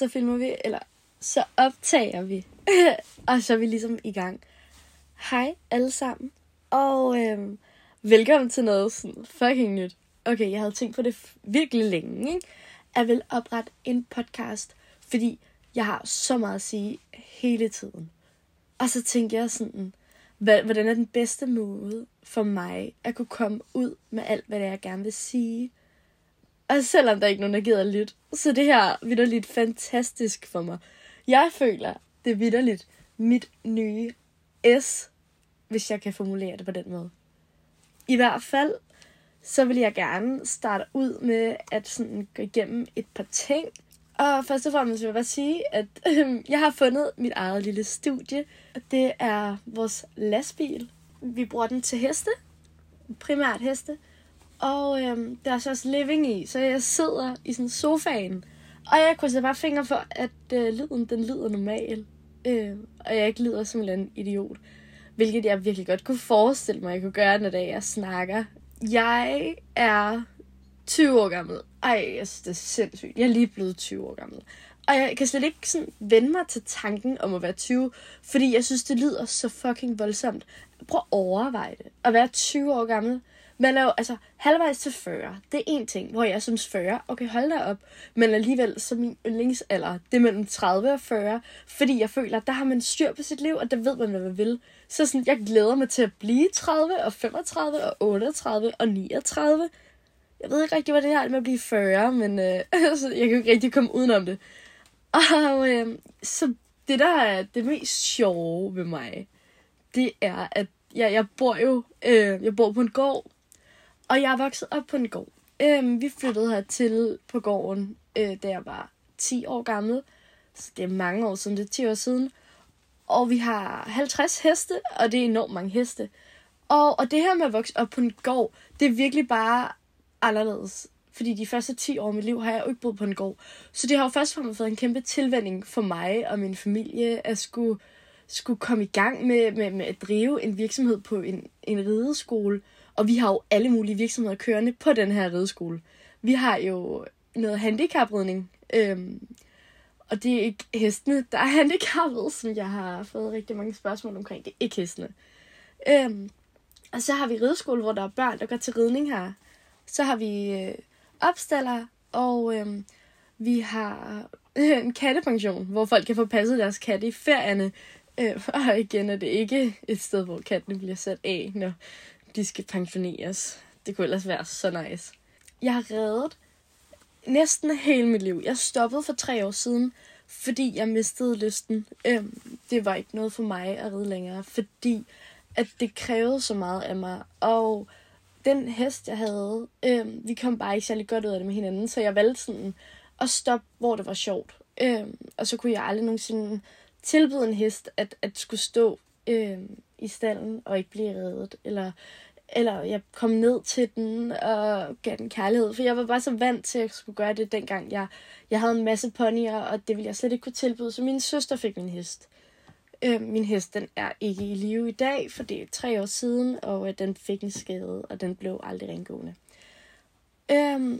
så filmer vi, eller så optager vi. og så er vi ligesom i gang. Hej alle sammen, og øhm, velkommen til noget sådan fucking nyt. Okay, jeg havde tænkt på det virkelig længe, ikke? At vil oprette en podcast, fordi jeg har så meget at sige hele tiden. Og så tænkte jeg sådan, hvordan er den bedste måde for mig at kunne komme ud med alt, hvad det er, jeg gerne vil sige. Og selvom der er ikke nogen, der gider lidt, så det her vidderligt fantastisk for mig. Jeg føler, det er vidderligt mit nye S, hvis jeg kan formulere det på den måde. I hvert fald, så vil jeg gerne starte ud med at sådan gå igennem et par ting. Og først og fremmest vil jeg bare sige, at øh, jeg har fundet mit eget lille studie. Det er vores lastbil. Vi bruger den til heste. Primært heste. Og øhm, der er så også living i, så jeg sidder i sådan sofaen. Og jeg krydser bare fingre for, at øh, lyden den lyder normal. Øh, og jeg ikke lyder som en idiot. Hvilket jeg virkelig godt kunne forestille mig, at jeg kunne gøre, når jeg snakker. Jeg er 20 år gammel. Ej, jeg synes, det er sindssygt. Jeg er lige blevet 20 år gammel. Og jeg kan slet ikke sådan vende mig til tanken om at være 20, fordi jeg synes, det lyder så fucking voldsomt. Prøv at overveje det. At være 20 år gammel. Man er jo altså halvvejs til 40. Det er en ting, hvor jeg synes 40, okay, hold da op. Men alligevel, så min yndlingsalder, det er mellem 30 og 40. Fordi jeg føler, at der har man styr på sit liv, og der ved man, hvad man vil. Så sådan, jeg glæder mig til at blive 30 og 35 og 38 og 39. Jeg ved ikke rigtig, hvad det er med at blive 40, men øh, altså, jeg kan jo ikke rigtig komme udenom det. Og øh, så det, der er det mest sjove ved mig, det er, at jeg, jeg bor jo øh, jeg bor på en gård, og jeg er vokset op på en gård. Øhm, vi flyttede her til på gården, øh, da jeg var 10 år gammel. Så det er mange år siden, det er 10 år siden. Og vi har 50 heste, og det er enormt mange heste. Og, og det her med at vokse op på en gård, det er virkelig bare anderledes. Fordi de første 10 år af mit liv har jeg jo ikke boet på en gård. Så det har jo først og fremmest været en kæmpe tilvænding for mig og min familie at skulle, skulle komme i gang med, med, med at drive en virksomhed på en, en rideskole. Og vi har jo alle mulige virksomheder kørende på den her rideskole. Vi har jo noget handicapridning. Øhm, og det er ikke hestene, der er handicappet, som jeg har fået rigtig mange spørgsmål omkring. Det er ikke hestene. Øhm, og så har vi rideskole, hvor der er børn, der går til ridning her. Så har vi øh, opstaller, og øh, vi har øh, en kattepension, hvor folk kan få passet deres katte i ferierne. Øh, og igen er det ikke et sted, hvor kattene bliver sat af, når de skal pensioneres. Det kunne ellers være så nice. Jeg har reddet næsten hele mit liv. Jeg stoppede for tre år siden, fordi jeg mistede lysten. Øhm, det var ikke noget for mig at ride længere, fordi at det krævede så meget af mig. Og den hest, jeg havde, øhm, vi kom bare ikke særlig godt ud af det med hinanden, så jeg valgte sådan at stoppe, hvor det var sjovt. Øhm, og så kunne jeg aldrig nogensinde tilbyde en hest, at, at skulle stå øhm, i stallen og ikke blive reddet, eller, eller jeg kom ned til den og gav den kærlighed, for jeg var bare så vant til, at jeg skulle gøre det dengang, jeg, jeg havde en masse ponyer, og det ville jeg slet ikke kunne tilbyde, så min søster fik min hest. Øh, min hest den er ikke i live i dag, for det er tre år siden, og øh, den fik en skade, og den blev aldrig rengående. Øh,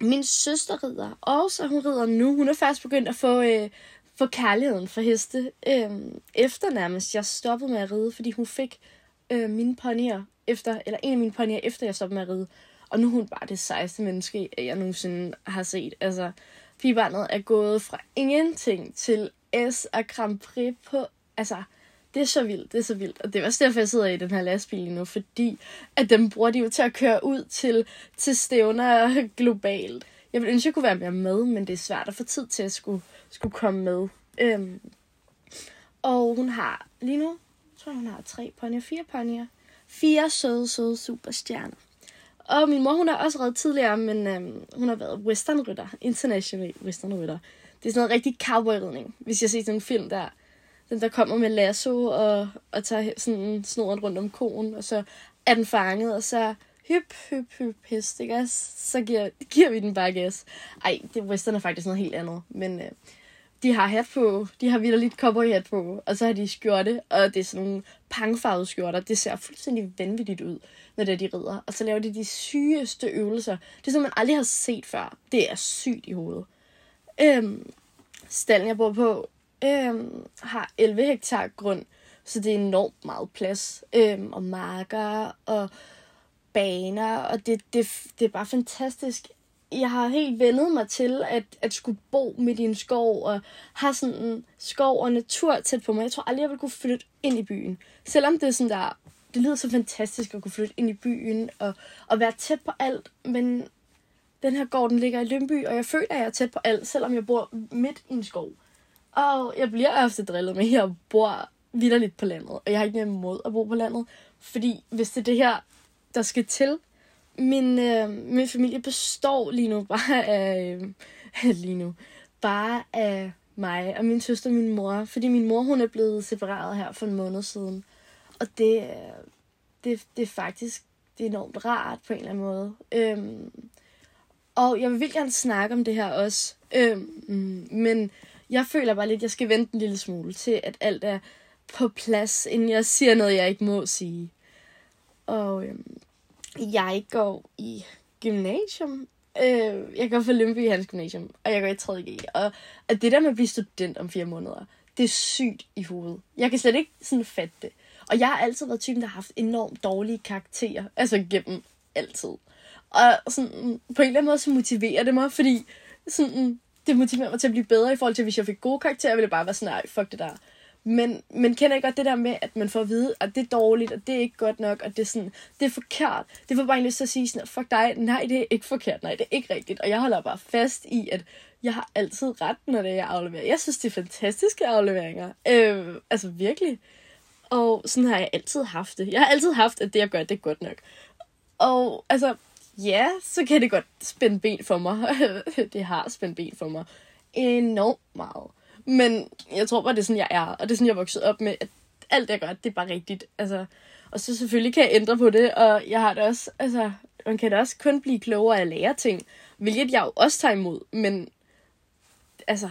min søster rider også, hun rider nu. Hun er faktisk begyndt at få, øh, for kærligheden for heste. Øh, efter nærmest jeg stoppede med at ride, fordi hun fik øh, mine ponyer efter, eller en af mine ponyer efter jeg stoppede med at ride. Og nu er hun bare det sejeste menneske, jeg nogensinde har set. Altså, pigebarnet er gået fra ingenting til S og Grand Prix på altså, det er så vildt, det er så vildt. Og det er også derfor, jeg sidder i den her lastbil nu, fordi at dem bruger de jo til at køre ud til, til stævner globalt. Jeg vil ønske, at jeg kunne være mere med, men det er svært at få tid til at skulle, skulle komme med. Øhm, og hun har lige nu, jeg tror hun har tre ponyer, fire ponyer. Fire søde, søde superstjerner. Og min mor, hun har også reddet tidligere, men øhm, hun har været westernrytter, international westernrytter. Det er sådan noget rigtig cowboyridning. Hvis jeg ser sådan en film der, den der kommer med lasso og, og tager sådan snoren rundt om konen, og så er den fanget, og så hyp, hyp, hyp, hest, ikke? Så giver, giver vi den bare gas. Ej, det western er faktisk noget helt andet, men øh, de har hat på, de har vildt lidt cowboy hat på, og så har de skjorte, og det er sådan nogle pangfarvede skjorter. Det ser fuldstændig vanvittigt ud, når det er de rider. Og så laver de de sygeste øvelser. Det er som man aldrig har set før. Det er sygt i hovedet. Øhm, stallen, jeg bor på, øhm, har 11 hektar grund, så det er enormt meget plads. Øhm, og marker og baner, og det, det, det er bare fantastisk. Jeg har helt vendet mig til at, at skulle bo midt i en skov og have sådan en skov og natur tæt på mig. Jeg tror aldrig, jeg vil kunne flytte ind i byen. Selvom det er sådan der, det lyder så fantastisk at kunne flytte ind i byen og, og være tæt på alt, men den her gård, den ligger i Lønby, og jeg føler, at jeg er tæt på alt, selvom jeg bor midt i en skov. Og jeg bliver ofte drillet med, at jeg bor vidderligt på landet, og jeg har ikke noget imod at bo på landet, fordi hvis det er det her, der skal til, min, øh, min familie består lige nu bare af, øh, lige nu, bare af mig og min søster og min mor, fordi min mor, hun er blevet separeret her for en måned siden. Og det, øh, det, det er faktisk det er enormt rart på en eller anden måde. Øhm, og jeg vil virkelig gerne snakke om det her også. Øhm, men jeg føler bare lidt, at jeg skal vente en lille smule til, at alt er på plads, inden jeg siger noget, jeg ikke må sige. Og øhm, jeg går i gymnasium. Øh, jeg går for Lønby Hans Gymnasium, og jeg går i 3.G. Og at det der med at blive student om fire måneder, det er sygt i hovedet. Jeg kan slet ikke sådan fatte det. Og jeg har altid været typen, der har haft enormt dårlige karakterer. Altså gennem altid. Og sådan, på en eller anden måde, så motiverer det mig, fordi sådan, det motiverer mig til at blive bedre i forhold til, hvis jeg fik gode karakterer, ville jeg bare være sådan, nej, fuck det der. Men, men kender I godt det der med, at man får at vide, at det er dårligt, og det er ikke godt nok, og det er sådan, det er forkert. Det får bare en lyst til at sige sådan, fuck dig, nej, det er ikke forkert, nej, det er ikke rigtigt. Og jeg holder bare fast i, at jeg har altid ret, når det er, jeg afleverer. Jeg synes, det er fantastiske afleveringer. Øh, altså virkelig. Og sådan har jeg altid haft det. Jeg har altid haft, at det, jeg gør, det er godt nok. Og altså, ja, så kan det godt spænde ben for mig. det har spændt ben for mig enormt meget. Men jeg tror bare, det er sådan, jeg er. Og det er sådan, jeg er vokset op med, at alt, jeg gør, det er bare rigtigt. Altså, og så selvfølgelig kan jeg ændre på det, og jeg har det også, altså, man kan da også kun blive klogere af at lære ting, hvilket jeg jo også tager imod, men altså,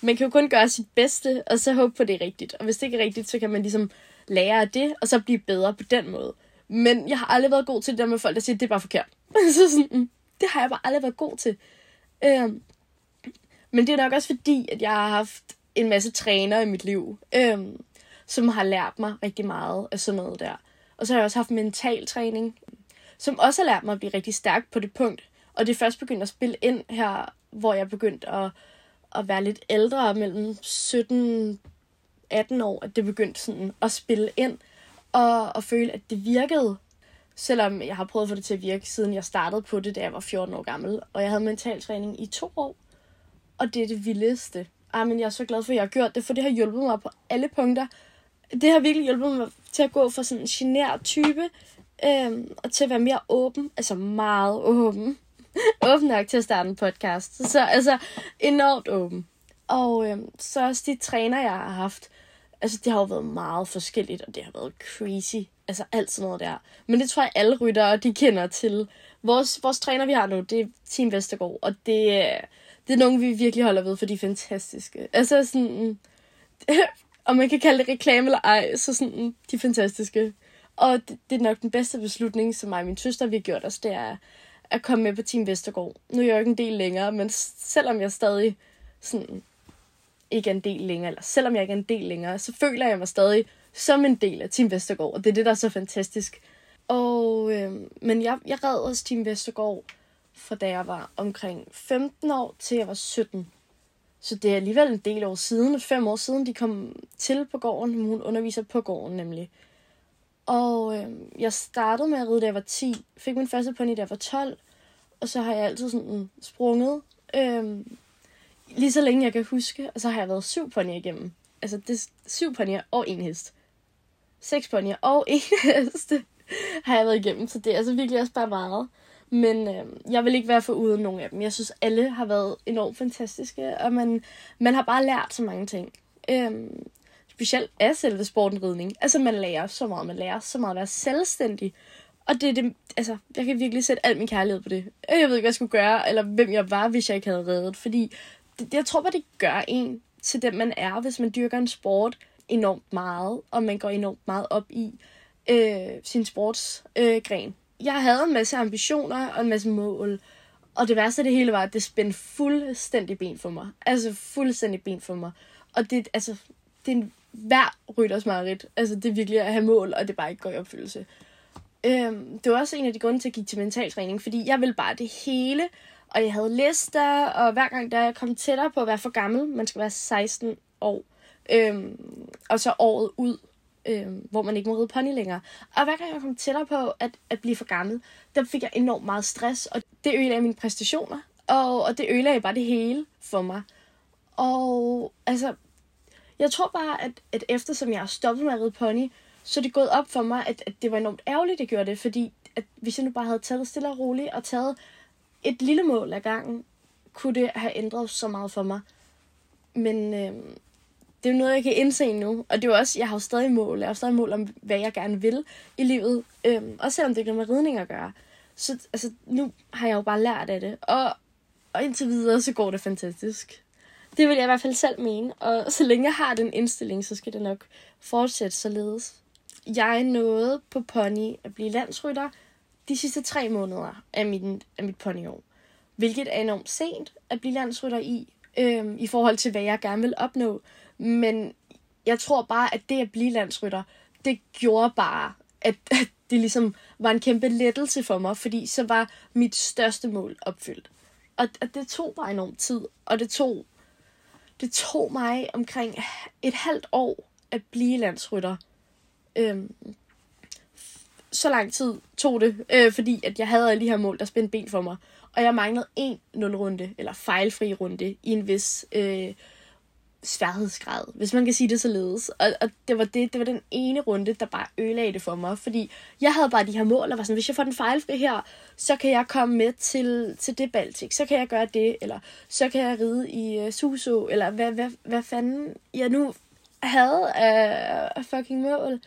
man kan jo kun gøre sit bedste, og så håbe på, det er rigtigt. Og hvis det ikke er rigtigt, så kan man ligesom lære af det, og så blive bedre på den måde. Men jeg har aldrig været god til det der med folk, der siger, at det er bare forkert. så sådan, mm, det har jeg bare aldrig været god til. Øhm, men det er nok også fordi, at jeg har haft en masse træner i mit liv, øhm, som har lært mig rigtig meget af sådan noget der. Og så har jeg også haft mental træning, som også har lært mig at blive rigtig stærk på det punkt. Og det er først begyndt at spille ind her, hvor jeg begyndte at, at være lidt ældre, mellem 17 18 år, at det begyndte sådan at spille ind, og, og føle, at det virkede. Selvom jeg har prøvet at få det til at virke, siden jeg startede på det, da jeg var 14 år gammel. Og jeg havde mental træning i to år. Og det er det vildeste. Ej, men jeg er så glad for, at jeg har gjort det, for det har hjulpet mig på alle punkter. Det har virkelig hjulpet mig til at gå fra sådan en genert type, øhm, og til at være mere åben. Altså meget åben. åben nok til at starte en podcast. Så altså enormt åben. Og øhm, så også de træner, jeg har haft. Altså, det har jo været meget forskelligt, og det har været crazy. Altså, alt sådan noget der. Men det tror jeg, alle ryttere, de kender til. Vores, vores træner, vi har nu, det er Team Vestergaard, og det, øh, det er nogen, vi virkelig holder ved, for de er fantastiske. Altså sådan, om man kan kalde det reklame eller ej, så sådan, de er fantastiske. Og det, det er nok den bedste beslutning, som mig og min søster vi har gjort os, det er at komme med på Team Vestergaard. Nu er jeg jo ikke en del længere, men selvom jeg stadig sådan, ikke er en del længere, eller selvom jeg ikke er en del længere, så føler jeg mig stadig som en del af Team Vestergaard, og det er det, der er så fantastisk. Og, øh, men jeg, jeg red også Team Vestergaard fra da jeg var omkring 15 år til jeg var 17. Så det er alligevel en del år siden, fem år siden, de kom til på gården. Hun underviser på gården nemlig. Og øh, jeg startede med at ride, da jeg var 10. Fik min første pony, da jeg var 12. Og så har jeg altid sådan sprunget. Øh, lige så længe jeg kan huske. Og så har jeg været syv ponyer igennem. Altså det er syv ponyer og en hest. Seks ponyer og en hest har jeg været igennem. Så det er altså virkelig også bare meget. Men øh, jeg vil ikke være for uden nogen af dem. Jeg synes, alle har været enormt fantastiske, og man, man har bare lært så mange ting. Øh, specielt af selve sporten ridning. Altså, man lærer så meget. Man lærer så meget at være selvstændig. Og det er det, altså, jeg kan virkelig sætte al min kærlighed på det. Øh, jeg ved ikke, hvad jeg skulle gøre, eller hvem jeg var, hvis jeg ikke havde reddet. Fordi det, jeg tror bare, det gør en til den, man er, hvis man dyrker en sport enormt meget, og man går enormt meget op i øh, sin sportsgren. Øh, jeg havde en masse ambitioner og en masse mål, Og det værste af det hele var, at det spændte fuldstændig ben for mig. Altså fuldstændig ben for mig. Og det, altså, det er en hver rytters mareridt. Altså det er virkelig at have mål, og det bare ikke går i opfyldelse. Øhm, det var også en af de grunde til at gik til mentaltræning, fordi jeg ville bare det hele, og jeg havde lister, og hver gang der jeg kom tættere på at være for gammel, man skal være 16 år, øhm, og så året ud, øh, hvor man ikke må ride pony længere. Og hver gang jeg kom tættere på at, at blive for gammel, der fik jeg enormt meget stress, og det ødelagde mine præstationer, og, og det ødelagde bare det hele for mig. Og altså, jeg tror bare, at, at eftersom jeg har stoppet med at ride pony, så er det gået op for mig, at, at det var enormt ærgerligt, at jeg gjorde det, fordi at hvis jeg nu bare havde taget det stille og roligt og taget et lille mål ad gangen, kunne det have ændret så meget for mig. Men øh, det er jo noget, jeg kan indse nu. Og det er jo også, jeg har jo stadig mål. Jeg har stadig mål om, hvad jeg gerne vil i livet. Øhm, også selvom det ikke har med ridning at gøre. Så altså, nu har jeg jo bare lært af det. Og, og indtil videre, så går det fantastisk. Det vil jeg i hvert fald selv mene. Og så længe jeg har den indstilling, så skal det nok fortsætte således. Jeg nåede på pony at blive landsrytter de sidste tre måneder af, min, af mit ponyår. Hvilket er enormt sent at blive landsrytter i, øhm, i forhold til, hvad jeg gerne vil opnå. Men jeg tror bare, at det at blive landsrytter, det gjorde bare, at, at det ligesom var en kæmpe lettelse for mig, fordi så var mit største mål opfyldt. Og, og det tog bare enormt tid, og det tog, det tog mig omkring et halvt år at blive landsrytter. Øhm, så lang tid tog det, øh, fordi at jeg havde alle de her mål, der spændte ben for mig. Og jeg manglede en nulrunde, eller fejlfri runde, i en vis øh, sværhedsgrad, hvis man kan sige det således. Og, og det, var det, det var den ene runde, der bare ødelagde det for mig, fordi jeg havde bare de her mål, og var sådan, hvis jeg får den fejlfri her, så kan jeg komme med til, til det Baltic, så kan jeg gøre det, eller så kan jeg ride i uh, Suso, eller hvad, hvad, hvad fanden jeg nu havde af, uh, fucking mål.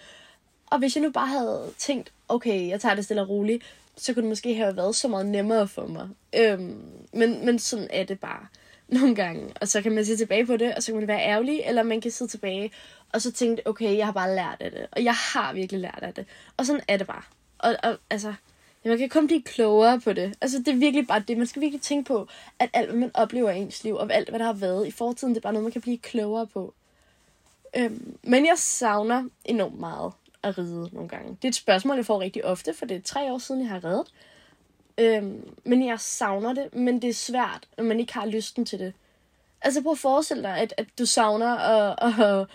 Og hvis jeg nu bare havde tænkt, okay, jeg tager det stille og roligt, så kunne det måske have været så meget nemmere for mig. Øhm, men, men sådan er det bare nogle gange. Og så kan man se tilbage på det, og så kan man være ærgerlig, eller man kan sidde tilbage og så tænke, okay, jeg har bare lært af det. Og jeg har virkelig lært af det. Og sådan er det bare. Og, og altså, man kan kun blive klogere på det. Altså, det er virkelig bare det. Man skal virkelig tænke på, at alt, hvad man oplever i ens liv, og alt, hvad der har været i fortiden, det er bare noget, man kan blive klogere på. Øhm, men jeg savner enormt meget at ride nogle gange. Det er et spørgsmål, jeg får rigtig ofte, for det er tre år siden, jeg har reddet. Øhm, men jeg savner det, men det er svært, når man ikke har lysten til det. Altså prøv at forestille dig, at, at du savner at, at,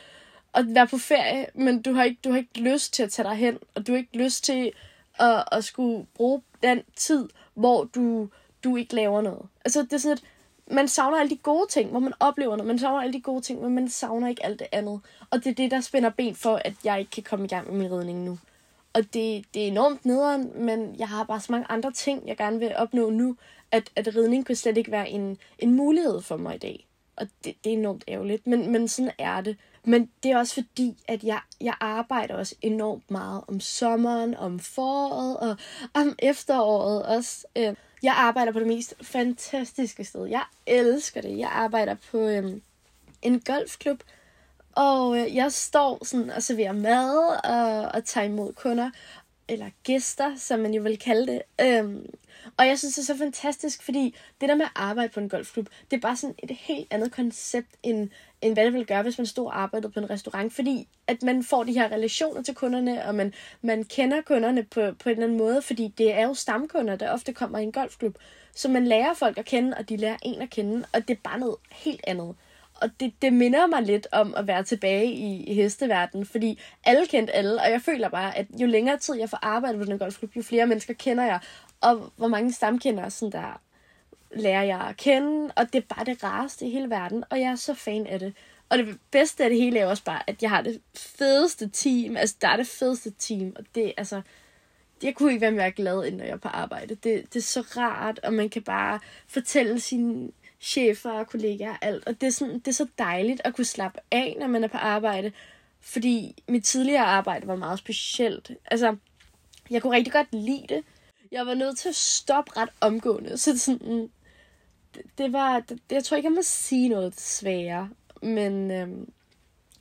at være på ferie, men du har, ikke, du har ikke lyst til at tage dig hen, og du har ikke lyst til at, at skulle bruge den tid, hvor du, du ikke laver noget. Altså det er sådan, at man savner alle de gode ting, hvor man oplever noget. Man savner alle de gode ting, men man savner ikke alt det andet. Og det er det, der spænder ben for, at jeg ikke kan komme i gang med min ridning nu. Og det, det er enormt nederen, men jeg har bare så mange andre ting, jeg gerne vil opnå nu, at, at ridning kunne slet ikke være en, en mulighed for mig i dag. Og det, det er enormt ærgerligt, men, men sådan er det. Men det er også fordi, at jeg, jeg arbejder også enormt meget om sommeren, om foråret og om efteråret også. Øh, jeg arbejder på det mest fantastiske sted. Jeg elsker det. Jeg arbejder på øhm, en golfklub, og øh, jeg står sådan og serverer mad og, og tager imod kunder, eller gæster, som man jo vil kalde det. Øhm, og jeg synes, det er så fantastisk, fordi det der med at arbejde på en golfklub, det er bare sådan et helt andet koncept, end, end hvad det ville gøre, hvis man stod og arbejdede på en restaurant. Fordi at man får de her relationer til kunderne, og man, man kender kunderne på, på en eller anden måde, fordi det er jo stamkunder, der ofte kommer i en golfklub. Så man lærer folk at kende, og de lærer en at kende, og det er bare noget helt andet. Og det, det minder mig lidt om at være tilbage i, i hesteverdenen, fordi alle kendte alle, og jeg føler bare, at jo længere tid jeg får arbejdet på den golfklub, jo flere mennesker kender jeg, og hvor mange stamkender sådan der lærer jeg at kende, og det er bare det rareste i hele verden, og jeg er så fan af det. Og det bedste af det hele er også bare, at jeg har det fedeste team, altså der er det fedeste team, og det altså, jeg kunne ikke være mere glad, end når jeg er på arbejde. Det, det er så rart, og man kan bare fortælle sine chefer og kollegaer alt, og det er, sådan, det er så dejligt at kunne slappe af, når man er på arbejde, fordi mit tidligere arbejde var meget specielt. Altså, jeg kunne rigtig godt lide det, jeg var nødt til at stoppe ret omgående. Så det, sådan, det, det var, det, jeg tror ikke, jeg må sige noget desværre, men øhm,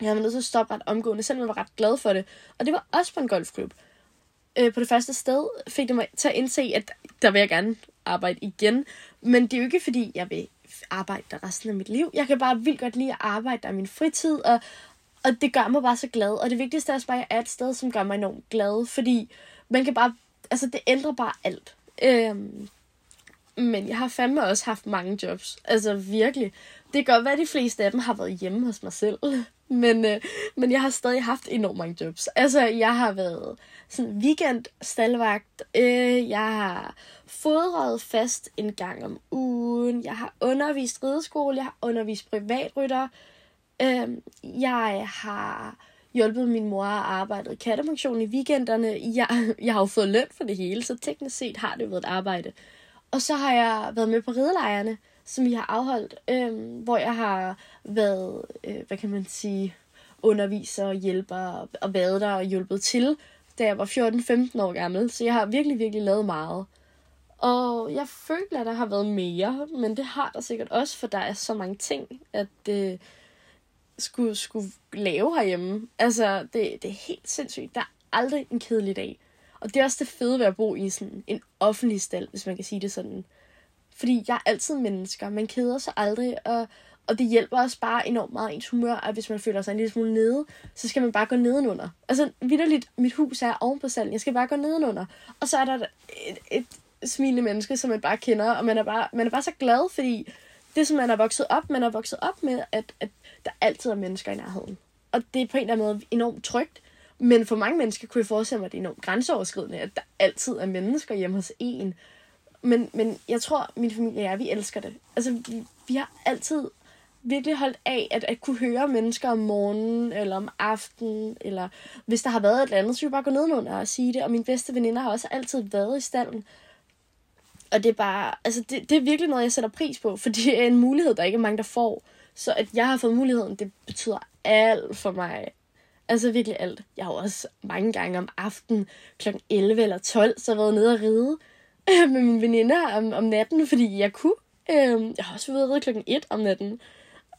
jeg var nødt til at stoppe ret omgående, selvom jeg var ret glad for det. Og det var også på en golfklub. Øh, på det første sted fik det mig til at indse, at der vil jeg gerne arbejde igen. Men det er jo ikke, fordi jeg vil arbejde der resten af mit liv. Jeg kan bare vildt godt lide at arbejde der i min fritid, og, og det gør mig bare så glad. Og det vigtigste er også bare, at jeg er et sted, som gør mig enormt glad, fordi man kan bare, altså det ændrer bare alt. Øhm, men jeg har fandme også haft mange jobs. Altså virkelig. Det kan godt være, at de fleste af dem har været hjemme hos mig selv. Men, øh, men jeg har stadig haft enormt mange jobs. Altså, jeg har været sådan weekend stallvagt. Øh, jeg har fodret fast en gang om ugen. Jeg har undervist rideskole. Jeg har undervist privatrytter. Øh, jeg har hjulpet min mor at arbejde i kattepension i weekenderne. Jeg, jeg har jo fået løn for det hele, så teknisk set har det været et arbejde. Og så har jeg været med på ridelejerne, som vi har afholdt, øh, hvor jeg har været, øh, hvad kan man sige, underviser, og hjælper og været der og hjulpet til, da jeg var 14-15 år gammel. Så jeg har virkelig, virkelig lavet meget. Og jeg føler, at der har været mere, men det har der sikkert også, for der er så mange ting, at det øh, skulle, skulle lave herhjemme. Altså, det, det er helt sindssygt. Der er aldrig en kedelig dag. Og det er også det fede ved at bo i sådan en offentlig stald, hvis man kan sige det sådan. Fordi jeg er altid mennesker. Man keder sig aldrig, og, og det hjælper også bare enormt meget ens humør, at hvis man føler sig en lille smule nede, så skal man bare gå nedenunder. Altså, vidderligt, mit hus er oven på salen. Jeg skal bare gå nedenunder. Og så er der et, et smilende menneske, som man bare kender, og man er bare, man er bare så glad, fordi det, som man er vokset op, man er vokset op med, at, at der altid er mennesker i nærheden. Og det er på en eller anden måde enormt trygt, men for mange mennesker kunne jeg forestille mig, at det er enormt grænseoverskridende, at der altid er mennesker hjemme hos en. Men, men jeg tror, min familie og jeg, vi elsker det. Altså, vi, vi har altid virkelig holdt af at, at kunne høre mennesker om morgenen, eller om aftenen, eller hvis der har været et eller andet, så vi bare gå nedenunder og sige det. Og min bedste veninder har også altid været i stallen. Og det er bare, altså det, det er virkelig noget, jeg sætter pris på, for det er en mulighed, der ikke er mange, der får. Så at jeg har fået muligheden, det betyder alt for mig. Altså virkelig alt. Jeg har også mange gange om aftenen kl. 11 eller 12, så været nede og ride med mine veninder om, om natten, fordi jeg kunne. Øhm, jeg har også været klokken 1 om natten.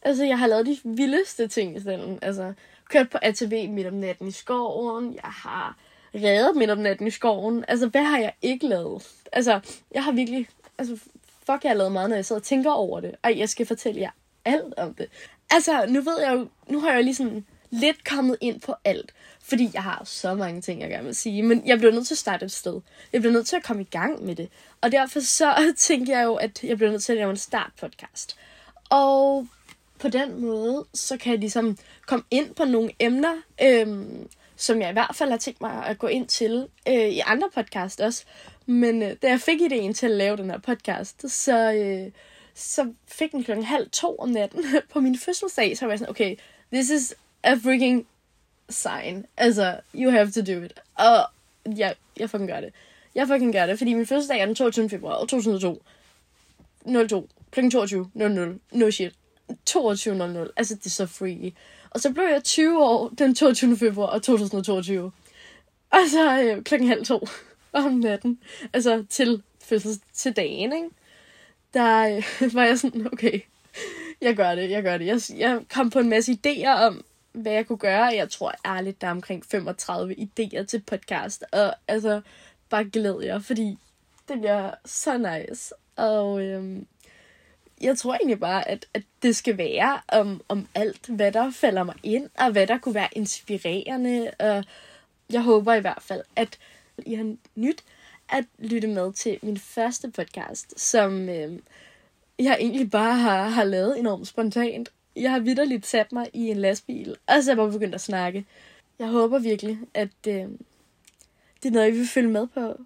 Altså, jeg har lavet de vildeste ting i stedet. Altså, kørt på ATV midt om natten i skoven. Jeg har reddet midt om natten i skoven. Altså, hvad har jeg ikke lavet? Altså, jeg har virkelig... Altså, fuck, jeg har lavet meget, når jeg sidder og tænker over det. Ej, jeg skal fortælle jer alt om det. Altså, nu ved jeg jo... Nu har jeg jo lige sådan lidt kommet ind på alt. Fordi jeg har så mange ting, jeg gerne vil sige. Men jeg bliver nødt til at starte et sted. Jeg bliver nødt til at komme i gang med det. Og derfor så tænker jeg jo, at jeg bliver nødt til at lave en startpodcast. Og på den måde, så kan jeg ligesom komme ind på nogle emner, øhm, som jeg i hvert fald har tænkt mig at gå ind til øh, i andre podcast også. Men øh, da jeg fik ideen til at lave den her podcast, så, øh, så fik den klokken halv to om natten på min fødselsdag, så var jeg sådan, okay, this is a freaking sign. Altså, you have to do it. Og ja, jeg fucking gør det. Jeg fucking gør det, fordi min fødselsdag er den 22. februar 2002. 02. Kl. 22. 00. No shit. 22.00. Altså, det er så freaky. Og så blev jeg 20 år den 22. februar 2022. Og så øh, klokken halv to om natten. Altså, til fødsels til dagen, ikke? Der øh, var jeg sådan, okay, jeg gør det, jeg gør det. Jeg, jeg kom på en masse idéer om, hvad jeg kunne gøre. Jeg tror ærligt, der er omkring 35 idéer til podcast. Og altså, bare glæder jeg, fordi det bliver så nice. Og øhm, jeg tror egentlig bare, at, at det skal være om, om alt, hvad der falder mig ind, og hvad der kunne være inspirerende. Og jeg håber i hvert fald, at I har nyt at lytte med til min første podcast, som øhm, jeg egentlig bare har, har lavet enormt spontant. Jeg har vidderligt sat mig i en lastbil, og så er jeg bare begyndt at snakke. Jeg håber virkelig, at øh, det er noget, I vil følge med på.